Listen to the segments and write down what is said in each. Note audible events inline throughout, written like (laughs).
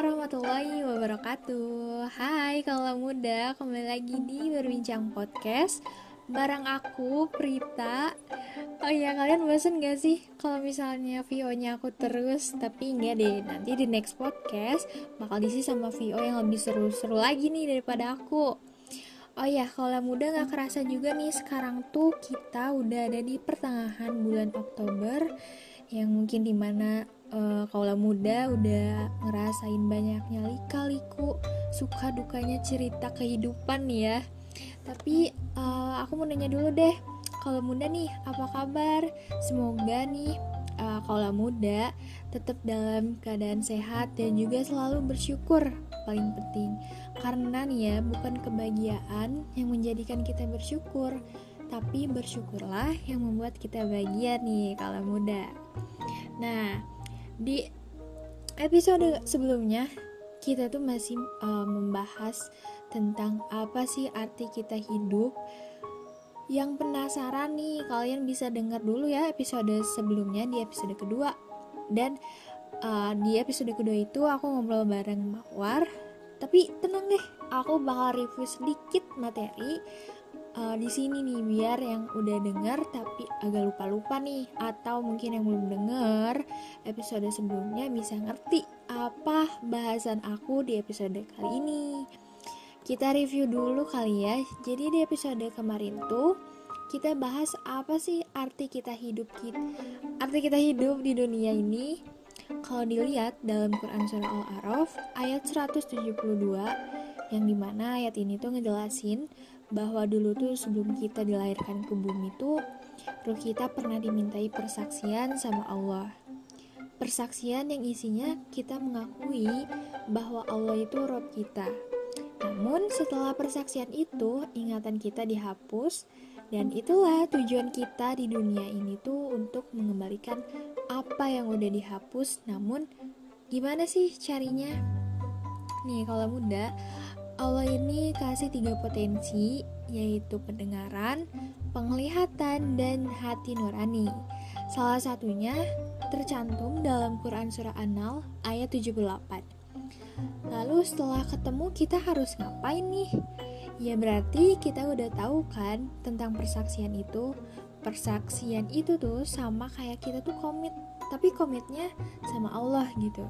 warahmatullahi wabarakatuh. Hai kalau muda kembali lagi di Berbincang Podcast. Barang aku, Prita. Oh iya kalian bosen gak sih? Kalau misalnya VO-nya aku terus Tapi enggak deh, nanti di next podcast bakal diisi sama VO yang lebih seru-seru lagi nih daripada aku. Oh iya, kalau muda gak kerasa juga nih sekarang tuh kita udah ada di pertengahan bulan Oktober Yang mungkin di mana uh, kaulah muda udah ngerasain banyaknya lika-liku suka dukanya cerita kehidupan nih ya. Tapi uh, aku mau nanya dulu deh kalau muda nih apa kabar? Semoga nih uh, kaulah muda tetap dalam keadaan sehat dan juga selalu bersyukur paling penting. Karena nih ya bukan kebahagiaan yang menjadikan kita bersyukur tapi bersyukurlah yang membuat kita bahagia nih kalau muda. Nah di episode sebelumnya kita tuh masih uh, membahas tentang apa sih arti kita hidup. Yang penasaran nih, kalian bisa dengar dulu ya episode sebelumnya di episode kedua. Dan uh, di episode kedua itu aku ngobrol bareng Mawar. Tapi tenang deh, aku bakal review sedikit materi uh, di sini nih biar yang udah denger tapi agak lupa-lupa nih atau mungkin yang belum denger episode sebelumnya bisa ngerti apa bahasan aku di episode kali ini. Kita review dulu kali ya. Jadi di episode kemarin tuh kita bahas apa sih arti kita hidup kita arti kita hidup di dunia ini kalau dilihat dalam Quran Surah Al-A'raf ayat 172 yang di mana ayat ini tuh ngejelasin bahwa dulu tuh sebelum kita dilahirkan ke bumi tuh ruh kita pernah dimintai persaksian sama Allah. Persaksian yang isinya kita mengakui bahwa Allah itu Rob kita. Namun setelah persaksian itu ingatan kita dihapus dan itulah tujuan kita di dunia ini tuh untuk mengembalikan apa yang udah dihapus namun gimana sih carinya? Nih kalau muda Allah ini kasih tiga potensi, yaitu pendengaran, penglihatan, dan hati nurani. Salah satunya tercantum dalam Quran Surah An-Nahl ayat 78. Lalu setelah ketemu kita harus ngapain nih? Ya berarti kita udah tahu kan tentang persaksian itu. Persaksian itu tuh sama kayak kita tuh komit, tapi komitnya sama Allah gitu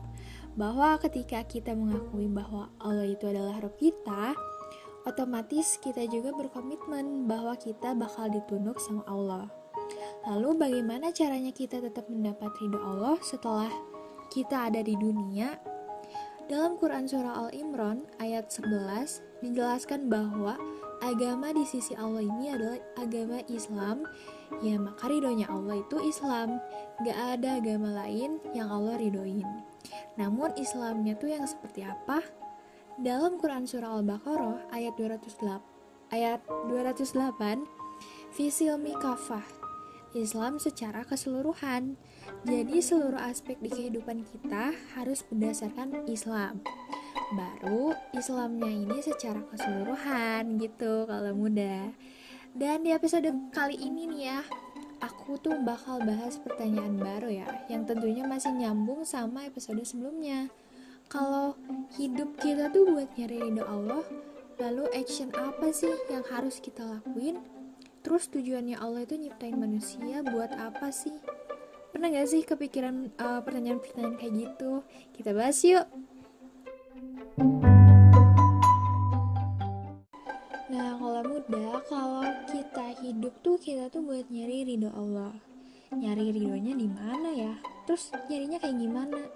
bahwa ketika kita mengakui bahwa Allah itu adalah Rob kita, otomatis kita juga berkomitmen bahwa kita bakal ditunduk sama Allah. Lalu bagaimana caranya kita tetap mendapat ridho Allah setelah kita ada di dunia? Dalam Quran Surah Al-Imran ayat 11 dijelaskan bahwa agama di sisi Allah ini adalah agama Islam ya maka ridhonya Allah itu Islam. Gak ada agama lain yang Allah ridhoin. Namun Islamnya tuh yang seperti apa? Dalam Quran Surah Al-Baqarah ayat 208, ayat 208 Fisilmi kafah Islam secara keseluruhan. Jadi seluruh aspek di kehidupan kita harus berdasarkan Islam. Baru Islamnya ini secara keseluruhan gitu kalau mudah Dan di episode kali ini nih ya aku tuh bakal bahas pertanyaan baru ya, yang tentunya masih nyambung sama episode sebelumnya. Kalau hidup kita tuh buat nyari ridho Allah, lalu action apa sih yang harus kita lakuin? Terus tujuannya Allah itu nyiptain manusia buat apa sih? Pernah gak sih kepikiran pertanyaan pertanyaan-pertanyaan kayak gitu? Kita bahas yuk! Nah, kita tuh buat nyari ridho Allah. Nyari ridhonya di mana ya? Terus nyarinya kayak gimana?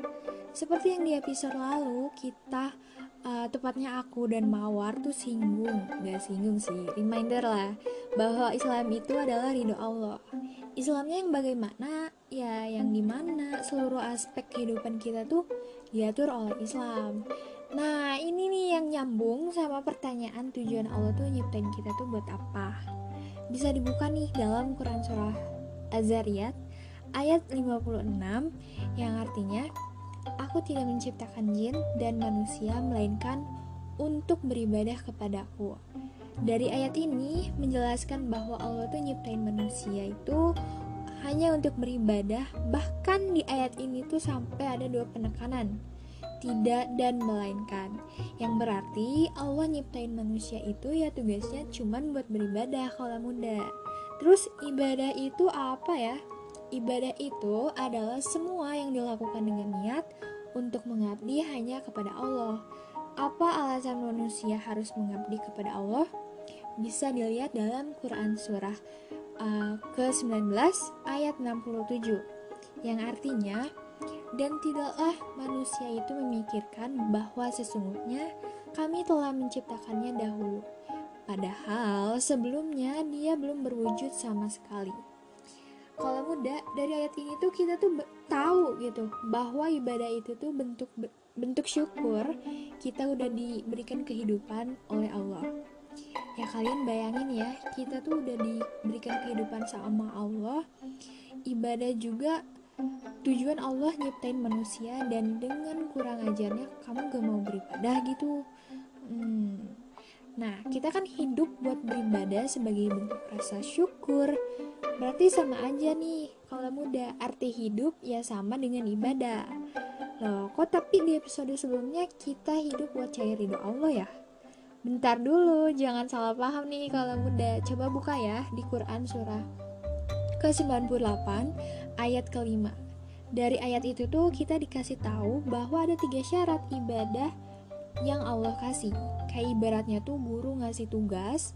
Seperti yang di episode lalu, kita uh, tepatnya aku dan Mawar tuh singgung, gak singgung sih, reminder lah bahwa Islam itu adalah ridho Allah. Islamnya yang bagaimana? Ya, yang di mana seluruh aspek kehidupan kita tuh diatur oleh Islam Nah, ini nih yang nyambung sama pertanyaan tujuan Allah tuh nyiptain kita tuh buat apa. Bisa dibuka nih dalam Quran Surah Az-Zariyat ayat 56 yang artinya Aku tidak menciptakan jin dan manusia melainkan untuk beribadah kepadaku. Dari ayat ini menjelaskan bahwa Allah tuh nyiptain manusia itu hanya untuk beribadah, bahkan di ayat ini tuh sampai ada dua penekanan tidak dan melainkan. Yang berarti Allah nyiptain manusia itu ya tugasnya cuman buat beribadah kalau muda. Terus ibadah itu apa ya? Ibadah itu adalah semua yang dilakukan dengan niat untuk mengabdi hanya kepada Allah. Apa alasan manusia harus mengabdi kepada Allah? Bisa dilihat dalam Quran surah uh, ke-19 ayat 67 yang artinya dan tidaklah manusia itu memikirkan bahwa sesungguhnya kami telah menciptakannya dahulu. Padahal sebelumnya dia belum berwujud sama sekali. Kalau muda dari ayat ini tuh kita tuh tahu gitu bahwa ibadah itu tuh bentuk bentuk syukur kita udah diberikan kehidupan oleh Allah. Ya kalian bayangin ya, kita tuh udah diberikan kehidupan sama Allah. Ibadah juga tujuan Allah nyiptain manusia dan dengan kurang ajarnya kamu gak mau beribadah gitu. Hmm. nah kita kan hidup buat beribadah sebagai bentuk rasa syukur. Berarti sama aja nih kalau muda. Arti hidup ya sama dengan ibadah. Loh kok tapi di episode sebelumnya kita hidup buat cair ridho Allah ya? Bentar dulu, jangan salah paham nih kalau muda. Coba buka ya di Quran surah ke-98 ayat kelima. Dari ayat itu tuh kita dikasih tahu bahwa ada tiga syarat ibadah yang Allah kasih. Kayak ibaratnya tuh guru ngasih tugas,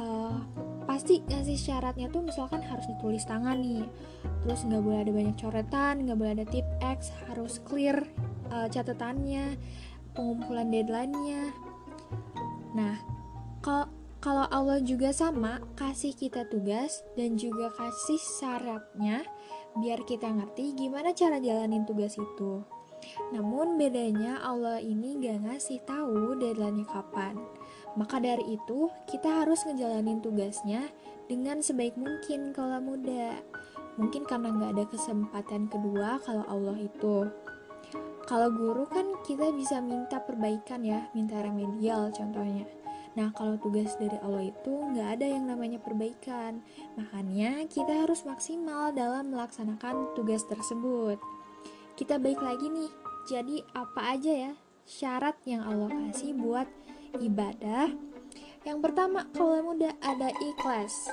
uh, pasti ngasih syaratnya tuh misalkan harus ditulis tangan nih, terus nggak boleh ada banyak coretan, nggak boleh ada tip X, harus clear uh, catatannya, pengumpulan deadline-nya. Nah, kalau kalau Allah juga sama kasih kita tugas dan juga kasih syaratnya biar kita ngerti gimana cara jalanin tugas itu. Namun bedanya Allah ini gak ngasih tahu deadline-nya kapan. Maka dari itu kita harus ngejalanin tugasnya dengan sebaik mungkin kalau muda. Mungkin karena gak ada kesempatan kedua kalau Allah itu. Kalau guru kan kita bisa minta perbaikan ya, minta remedial contohnya. Nah, kalau tugas dari Allah itu nggak ada yang namanya perbaikan. Makanya kita harus maksimal dalam melaksanakan tugas tersebut. Kita baik lagi nih. Jadi apa aja ya syarat yang Allah kasih buat ibadah? Yang pertama, kalau muda ada ikhlas.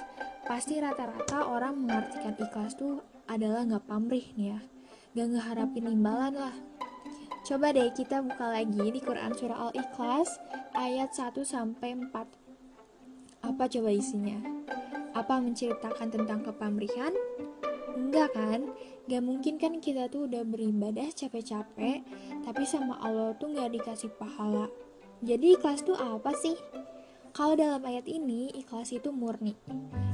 Pasti rata-rata orang mengartikan ikhlas tuh adalah nggak pamrih nih ya. Gak ngeharapin imbalan lah Coba deh kita buka lagi di Quran Surah Al-Ikhlas ayat 1 sampai 4. Apa coba isinya? Apa menceritakan tentang kepamrihan? Enggak kan? Gak mungkin kan kita tuh udah beribadah capek-capek, tapi sama Allah tuh gak dikasih pahala. Jadi ikhlas tuh apa sih? Kalau dalam ayat ini, ikhlas itu murni,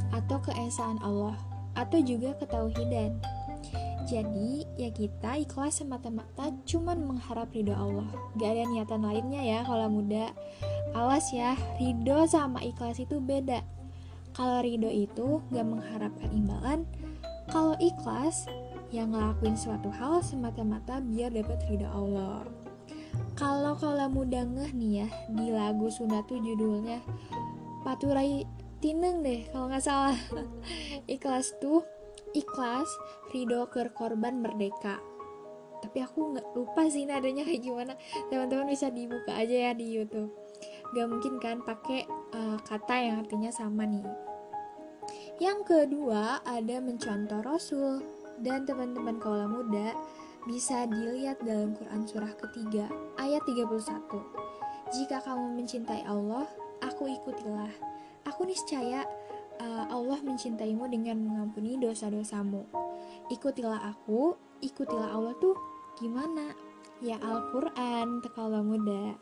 atau keesaan Allah, atau juga ketauhidan. Jadi, ya kita ikhlas semata-mata cuman mengharap ridho Allah. Gak ada niatan lainnya ya kalau muda. Awas ya, ridho sama ikhlas itu beda. Kalau ridho itu gak mengharapkan imbalan, kalau ikhlas yang ngelakuin suatu hal semata-mata biar dapat ridho Allah. Kalau kalau muda ngeh nih ya, di lagu Sunda tuh judulnya Paturai Tineng deh kalau nggak salah. (laughs) ikhlas tuh ikhlas ridho korban merdeka. Tapi aku nggak lupa sih nadanya kayak gimana. Teman-teman bisa dibuka aja ya di YouTube. Gak mungkin kan pakai uh, kata yang artinya sama nih. Yang kedua ada mencontoh Rasul. Dan teman-teman kaula muda bisa dilihat dalam Quran surah ketiga ayat 31 jika kamu mencintai Allah aku ikutilah. Aku niscaya Allah mencintaimu dengan mengampuni dosa-dosamu. Ikutilah aku, ikutilah Allah tuh gimana? Ya Al-Quran, tekala muda.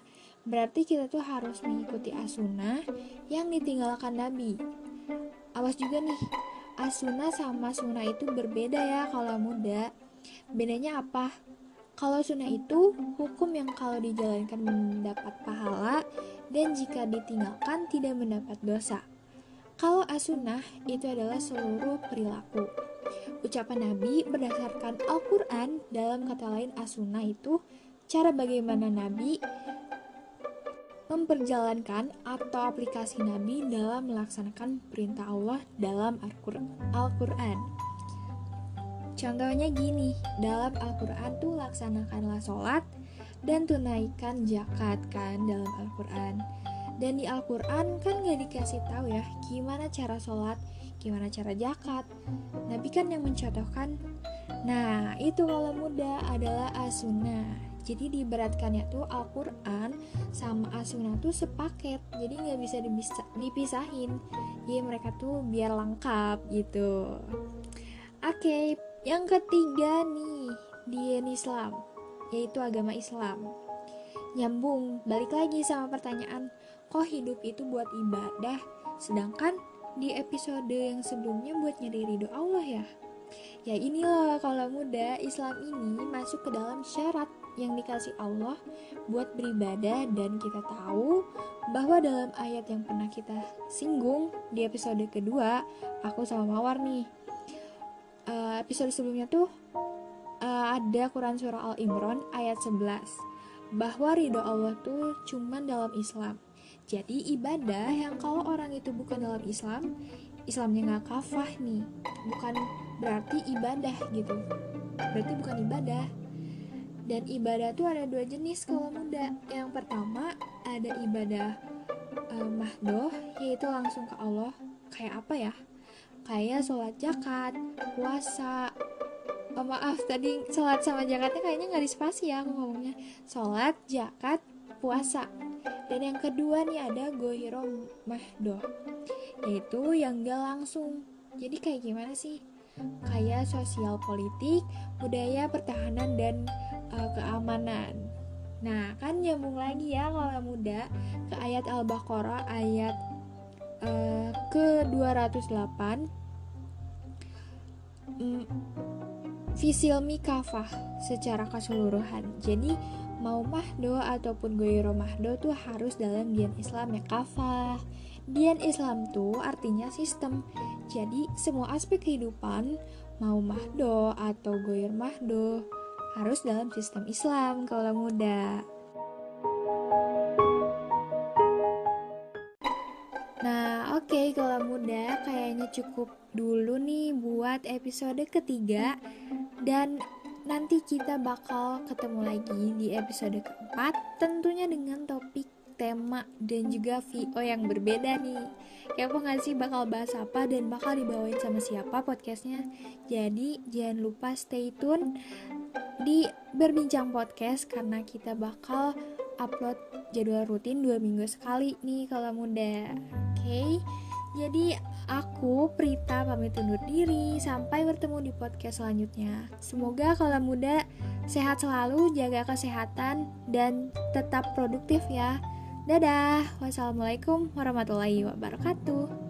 Berarti kita tuh harus mengikuti asunah yang ditinggalkan Nabi. Awas juga nih, asunah sama sunnah itu berbeda ya kalau muda. Bedanya apa? Kalau sunnah itu hukum yang kalau dijalankan mendapat pahala dan jika ditinggalkan tidak mendapat dosa. Kalau asunah itu adalah seluruh perilaku. Ucapan Nabi berdasarkan Al-Quran dalam kata lain asunah itu cara bagaimana Nabi memperjalankan atau aplikasi Nabi dalam melaksanakan perintah Allah dalam Al-Quran. Contohnya gini, dalam Al-Quran tuh laksanakanlah sholat dan tunaikan zakat kan dalam Al-Quran dan di Al-Quran kan gak dikasih tahu ya gimana cara sholat gimana cara zakat. Nabi kan yang mencontohkan. Nah itu kalau muda adalah asuna jadi diberatkannya tuh Al-Quran sama asuna tuh sepaket. Jadi nggak bisa dipisahin. Jadi mereka tuh biar lengkap gitu. Oke yang ketiga nih di Islam yaitu agama Islam. Nyambung balik lagi sama pertanyaan kok hidup itu buat ibadah sedangkan di episode yang sebelumnya buat nyari ridho Allah ya ya inilah kalau muda Islam ini masuk ke dalam syarat yang dikasih Allah buat beribadah dan kita tahu bahwa dalam ayat yang pernah kita singgung di episode kedua aku sama Mawar nih uh, episode sebelumnya tuh uh, ada Quran surah Al Imran ayat 11 bahwa ridho Allah tuh cuman dalam Islam. Jadi ibadah yang kalau orang itu bukan dalam Islam, Islamnya nggak kafah nih, bukan berarti ibadah gitu. Berarti bukan ibadah. Dan ibadah tuh ada dua jenis kalau muda. Yang pertama ada ibadah uh, mahdoh, yaitu langsung ke Allah. Kayak apa ya? Kayak sholat zakat, puasa, oh, maaf tadi sholat sama zakatnya kayaknya nggak dispasi ya aku ngomongnya sholat zakat puasa dan yang kedua nih ada gohiro mahdoh yaitu yang gak langsung. Jadi kayak gimana sih? Kayak sosial politik budaya pertahanan dan uh, keamanan. Nah kan nyambung lagi ya kalau muda ke ayat al-baqarah ayat uh, ke 208 mm, Fisilmi kafah secara keseluruhan. Jadi mau mahdo ataupun goyro mahdo tuh harus dalam dian Islam ya kafah. Dian Islam tuh artinya sistem. Jadi semua aspek kehidupan mau mahdo atau goyro mahdo harus dalam sistem Islam kalau muda. Nah, oke okay, kalau muda kayaknya cukup dulu nih buat episode ketiga dan nanti kita bakal ketemu lagi di episode keempat tentunya dengan topik tema dan juga VO yang berbeda nih. Kepo gak sih bakal bahas apa dan bakal dibawain sama siapa podcastnya? Jadi jangan lupa stay tune di Berbincang Podcast Karena kita bakal upload jadwal rutin dua minggu sekali nih kalau muda. Oke? okay? Jadi aku Prita pamit undur diri. Sampai bertemu di podcast selanjutnya. Semoga kalau muda sehat selalu, jaga kesehatan Dan tetap produktif ya. Dadah. Wassalamualaikum warahmatullahi wabarakatuh